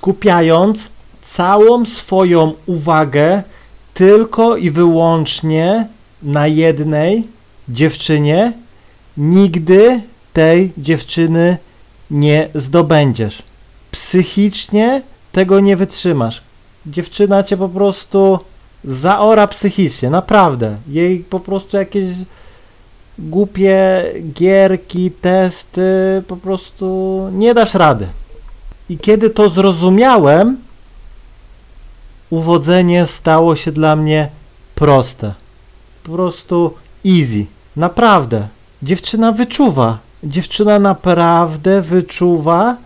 skupiając całą swoją uwagę tylko i wyłącznie na jednej dziewczynie, nigdy tej dziewczyny nie zdobędziesz. Psychicznie tego nie wytrzymasz. Dziewczyna cię po prostu zaora psychicznie, naprawdę. Jej po prostu jakieś głupie gierki, testy, po prostu nie dasz rady. I kiedy to zrozumiałem, uwodzenie stało się dla mnie proste. Po prostu easy. Naprawdę. Dziewczyna wyczuwa. Dziewczyna naprawdę wyczuwa,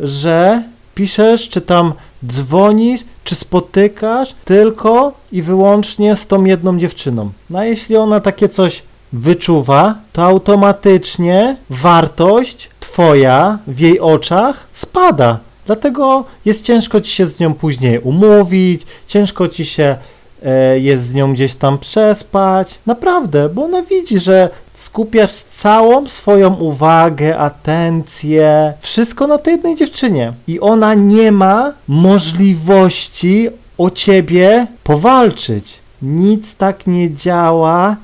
że piszesz, czy tam dzwonisz, czy spotykasz tylko i wyłącznie z tą jedną dziewczyną. No a jeśli ona takie coś wyczuwa, to automatycznie wartość twoja w jej oczach spada. Dlatego jest ciężko ci się z nią później umówić, ciężko ci się e, jest z nią gdzieś tam przespać. Naprawdę, bo ona widzi, że skupiasz całą swoją uwagę, atencję, wszystko na tej jednej dziewczynie. I ona nie ma możliwości o ciebie powalczyć. Nic tak nie działa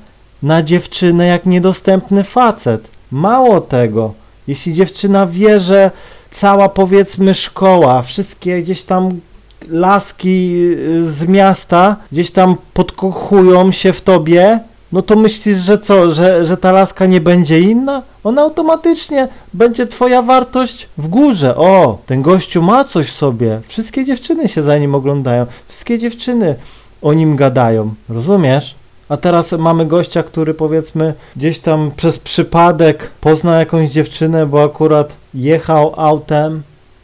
na dziewczynę jak niedostępny facet. Mało tego, jeśli dziewczyna wie, że cała powiedzmy szkoła, wszystkie gdzieś tam laski y, z miasta gdzieś tam podkochują się w tobie, no to myślisz, że co, że, że ta laska nie będzie inna? Ona automatycznie będzie twoja wartość w górze. O, ten gościu ma coś w sobie. Wszystkie dziewczyny się za nim oglądają. Wszystkie dziewczyny o nim gadają. Rozumiesz? A teraz mamy gościa, który powiedzmy gdzieś tam przez przypadek poznał jakąś dziewczynę, bo akurat jechał autem,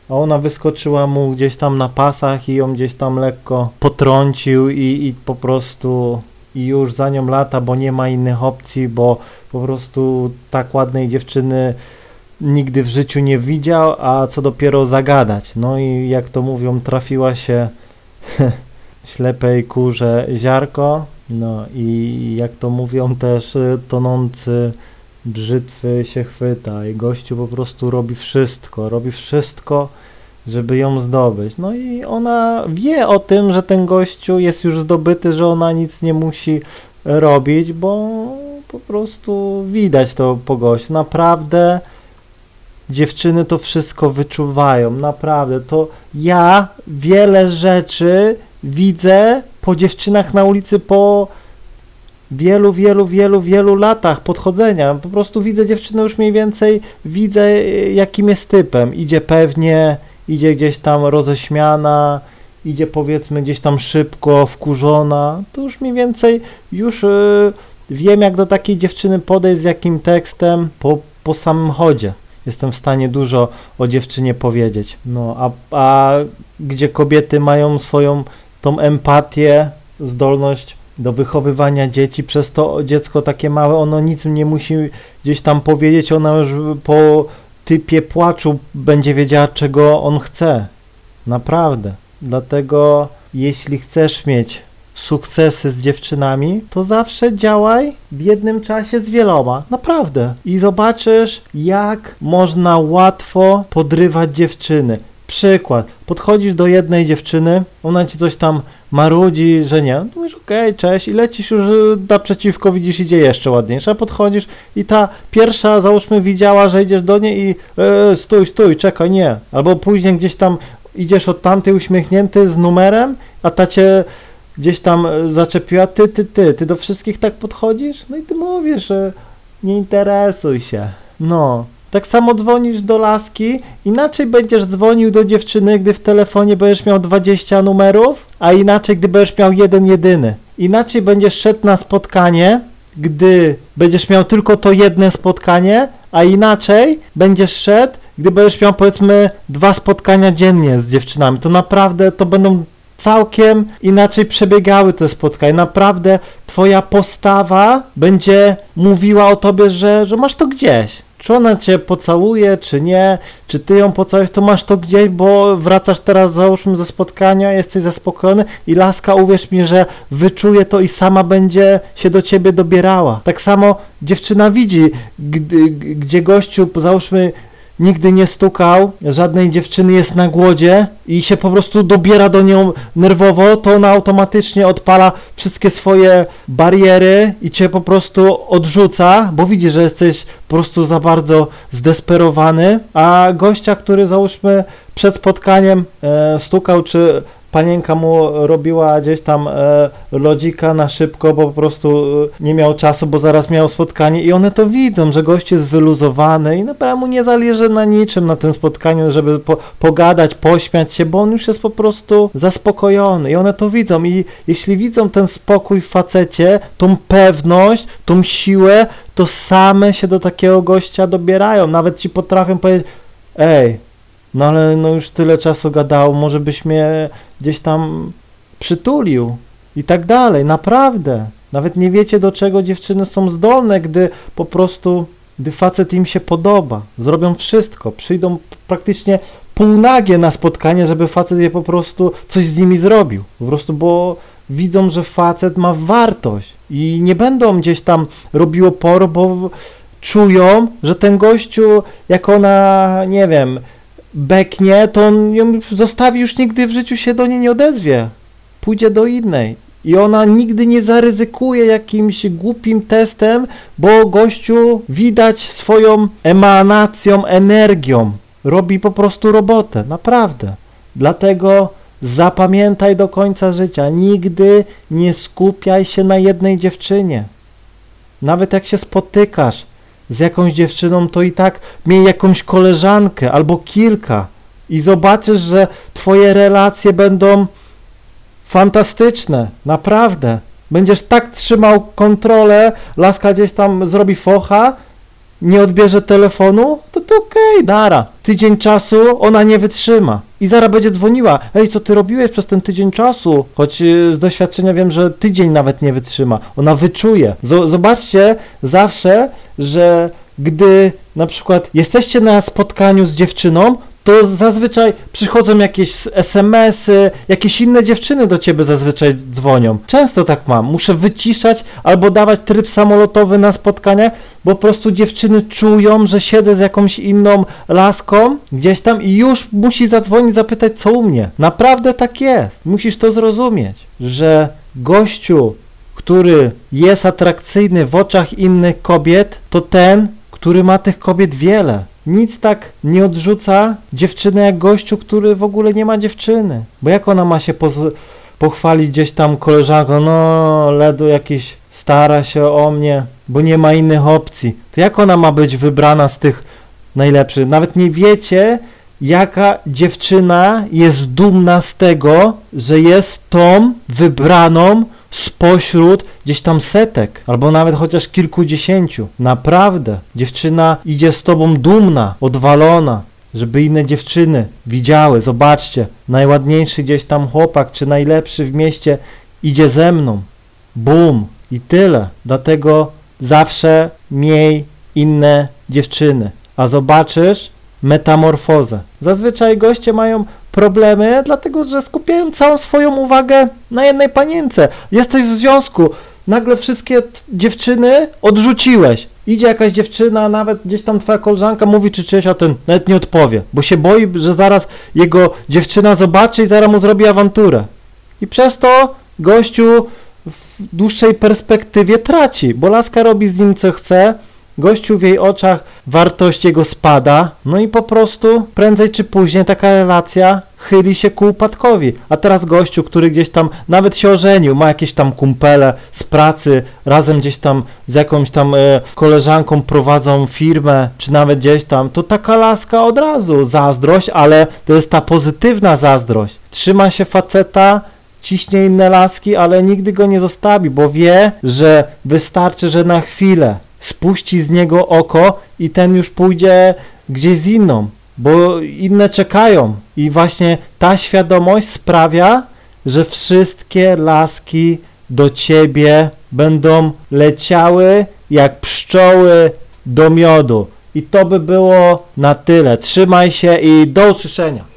a ona wyskoczyła mu gdzieś tam na pasach i ją gdzieś tam lekko potrącił i, i po prostu i już za nią lata, bo nie ma innych opcji, bo po prostu tak ładnej dziewczyny nigdy w życiu nie widział, a co dopiero zagadać. No i jak to mówią, trafiła się ślepej kurze ziarko, no i jak to mówią też y, tonący brzytwy się chwyta i gościu po prostu robi wszystko, robi wszystko, żeby ją zdobyć. No i ona wie o tym, że ten gościu jest już zdobyty, że ona nic nie musi robić, bo po prostu widać to po gościu. Naprawdę dziewczyny to wszystko wyczuwają, naprawdę. To ja wiele rzeczy widzę po dziewczynach na ulicy po wielu, wielu, wielu, wielu latach podchodzenia. Po prostu widzę dziewczynę już mniej więcej, widzę jakim jest typem. Idzie pewnie, idzie gdzieś tam roześmiana, idzie powiedzmy gdzieś tam szybko, wkurzona. To już mniej więcej już yy, wiem jak do takiej dziewczyny podejść z jakim tekstem po, po samym chodzie. Jestem w stanie dużo o dziewczynie powiedzieć. No, a, a gdzie kobiety mają swoją tą empatię, zdolność do wychowywania dzieci, przez to dziecko takie małe, ono nic nie musi gdzieś tam powiedzieć, ona już po typie płaczu będzie wiedziała, czego on chce. Naprawdę. Dlatego jeśli chcesz mieć sukcesy z dziewczynami, to zawsze działaj w jednym czasie z wieloma. Naprawdę. I zobaczysz, jak można łatwo podrywać dziewczyny. Przykład. Podchodzisz do jednej dziewczyny, ona ci coś tam marudzi, że nie. Mówisz, okej, okay, cześć i lecisz już y, naprzeciwko, widzisz, idzie jeszcze ładniejsza. Podchodzisz i ta pierwsza, załóżmy, widziała, że idziesz do niej i e, stój, stój, czekaj, nie. Albo później gdzieś tam idziesz od tamtej uśmiechnięty z numerem, a ta cię gdzieś tam e, zaczepiła, ty, ty, ty, ty do wszystkich tak podchodzisz? No i ty mówisz, że nie interesuj się. No, tak samo dzwonisz do laski, inaczej będziesz dzwonił do dziewczyny, gdy w telefonie będziesz miał 20 numerów, a inaczej, gdy będziesz miał jeden jedyny. Inaczej będziesz szedł na spotkanie, gdy będziesz miał tylko to jedno spotkanie, a inaczej będziesz szedł, gdy będziesz miał powiedzmy dwa spotkania dziennie z dziewczynami. To naprawdę to będą całkiem inaczej przebiegały te spotkania. Naprawdę twoja postawa będzie mówiła o tobie, że, że masz to gdzieś. Czy ona cię pocałuje, czy nie, czy ty ją pocałujesz, to masz to gdzieś, bo wracasz teraz załóżmy ze spotkania, jesteś zaspokojony i laska, uwierz mi, że wyczuje to i sama będzie się do ciebie dobierała. Tak samo dziewczyna widzi, gdzie gościu, załóżmy, nigdy nie stukał żadnej dziewczyny, jest na głodzie i się po prostu dobiera do nią nerwowo, to ona automatycznie odpala wszystkie swoje bariery i cię po prostu odrzuca, bo widzi, że jesteś po prostu za bardzo zdesperowany, a gościa, który załóżmy przed spotkaniem e, stukał, czy panienka mu robiła gdzieś tam e, lodzika na szybko, bo po prostu e, nie miał czasu, bo zaraz miał spotkanie i one to widzą, że gość jest wyluzowany i naprawdę mu nie zależy na niczym na tym spotkaniu, żeby po, pogadać, pośmiać się, bo on już jest po prostu zaspokojony i one to widzą. I jeśli widzą ten spokój w facecie, tą pewność, tą siłę, to same się do takiego gościa dobierają, nawet ci potrafią powiedzieć, ej, no ale no już tyle czasu gadał, może byś mnie gdzieś tam przytulił i tak dalej, naprawdę. Nawet nie wiecie do czego dziewczyny są zdolne, gdy po prostu, gdy facet im się podoba. Zrobią wszystko, przyjdą praktycznie półnagie na spotkanie, żeby facet je po prostu coś z nimi zrobił. Po prostu, bo widzą, że facet ma wartość i nie będą gdzieś tam robiło por, bo czują, że ten gościu, jak ona, nie wiem, beknie, to on ją zostawi, już nigdy w życiu się do niej nie odezwie. Pójdzie do innej. I ona nigdy nie zaryzykuje jakimś głupim testem, bo gościu widać swoją emanacją, energią. Robi po prostu robotę, naprawdę. Dlatego zapamiętaj do końca życia, nigdy nie skupiaj się na jednej dziewczynie. Nawet jak się spotykasz, z jakąś dziewczyną, to i tak miej jakąś koleżankę albo kilka i zobaczysz, że twoje relacje będą fantastyczne, naprawdę. Będziesz tak trzymał kontrolę, laska gdzieś tam zrobi focha, nie odbierze telefonu, to to okej, okay, dara. Tydzień czasu ona nie wytrzyma. I zaraz będzie dzwoniła. Ej, co ty robiłeś przez ten tydzień czasu? Choć y, z doświadczenia wiem, że tydzień nawet nie wytrzyma. Ona wyczuje. Z zobaczcie zawsze, że gdy na przykład jesteście na spotkaniu z dziewczyną, to zazwyczaj przychodzą jakieś SMS-y, jakieś inne dziewczyny do ciebie zazwyczaj dzwonią. Często tak mam. Muszę wyciszać albo dawać tryb samolotowy na spotkania, bo po prostu dziewczyny czują, że siedzę z jakąś inną laską gdzieś tam i już musi zadzwonić, zapytać co u mnie. Naprawdę tak jest. Musisz to zrozumieć, że gościu, który jest atrakcyjny w oczach innych kobiet, to ten, który ma tych kobiet wiele. Nic tak nie odrzuca dziewczyny jak gościu, który w ogóle nie ma dziewczyny. Bo jak ona ma się pochwalić gdzieś tam koleżanką, no ledu jakiś stara się o mnie, bo nie ma innych opcji. To jak ona ma być wybrana z tych najlepszych? Nawet nie wiecie, jaka dziewczyna jest dumna z tego, że jest tą wybraną spośród gdzieś tam setek, albo nawet chociaż kilkudziesięciu. Naprawdę, dziewczyna idzie z tobą dumna, odwalona, żeby inne dziewczyny widziały, zobaczcie, najładniejszy gdzieś tam chłopak, czy najlepszy w mieście idzie ze mną. Bum! I tyle. Dlatego zawsze miej inne dziewczyny. A zobaczysz metamorfozę. Zazwyczaj goście mają problemy, dlatego że skupiają całą swoją uwagę na jednej panience. Jesteś w związku, nagle wszystkie dziewczyny odrzuciłeś. Idzie jakaś dziewczyna, nawet gdzieś tam twoja koleżanka mówi czy czyś, a ten nawet nie odpowie, bo się boi, że zaraz jego dziewczyna zobaczy i zaraz mu zrobi awanturę. I przez to gościu w dłuższej perspektywie traci, bo laska robi z nim co chce, gościu w jej oczach wartość jego spada, no i po prostu prędzej czy później taka relacja chyli się ku upadkowi. A teraz gościu, który gdzieś tam nawet się ożenił, ma jakieś tam kumpele z pracy, razem gdzieś tam z jakąś tam e, koleżanką prowadzą firmę, czy nawet gdzieś tam, to taka laska od razu, zazdrość, ale to jest ta pozytywna zazdrość. Trzyma się faceta, ciśnie inne laski, ale nigdy go nie zostawi, bo wie, że wystarczy, że na chwilę spuści z niego oko i ten już pójdzie gdzieś z inną, bo inne czekają. I właśnie ta świadomość sprawia, że wszystkie laski do ciebie będą leciały jak pszczoły do miodu. I to by było na tyle. Trzymaj się i do usłyszenia.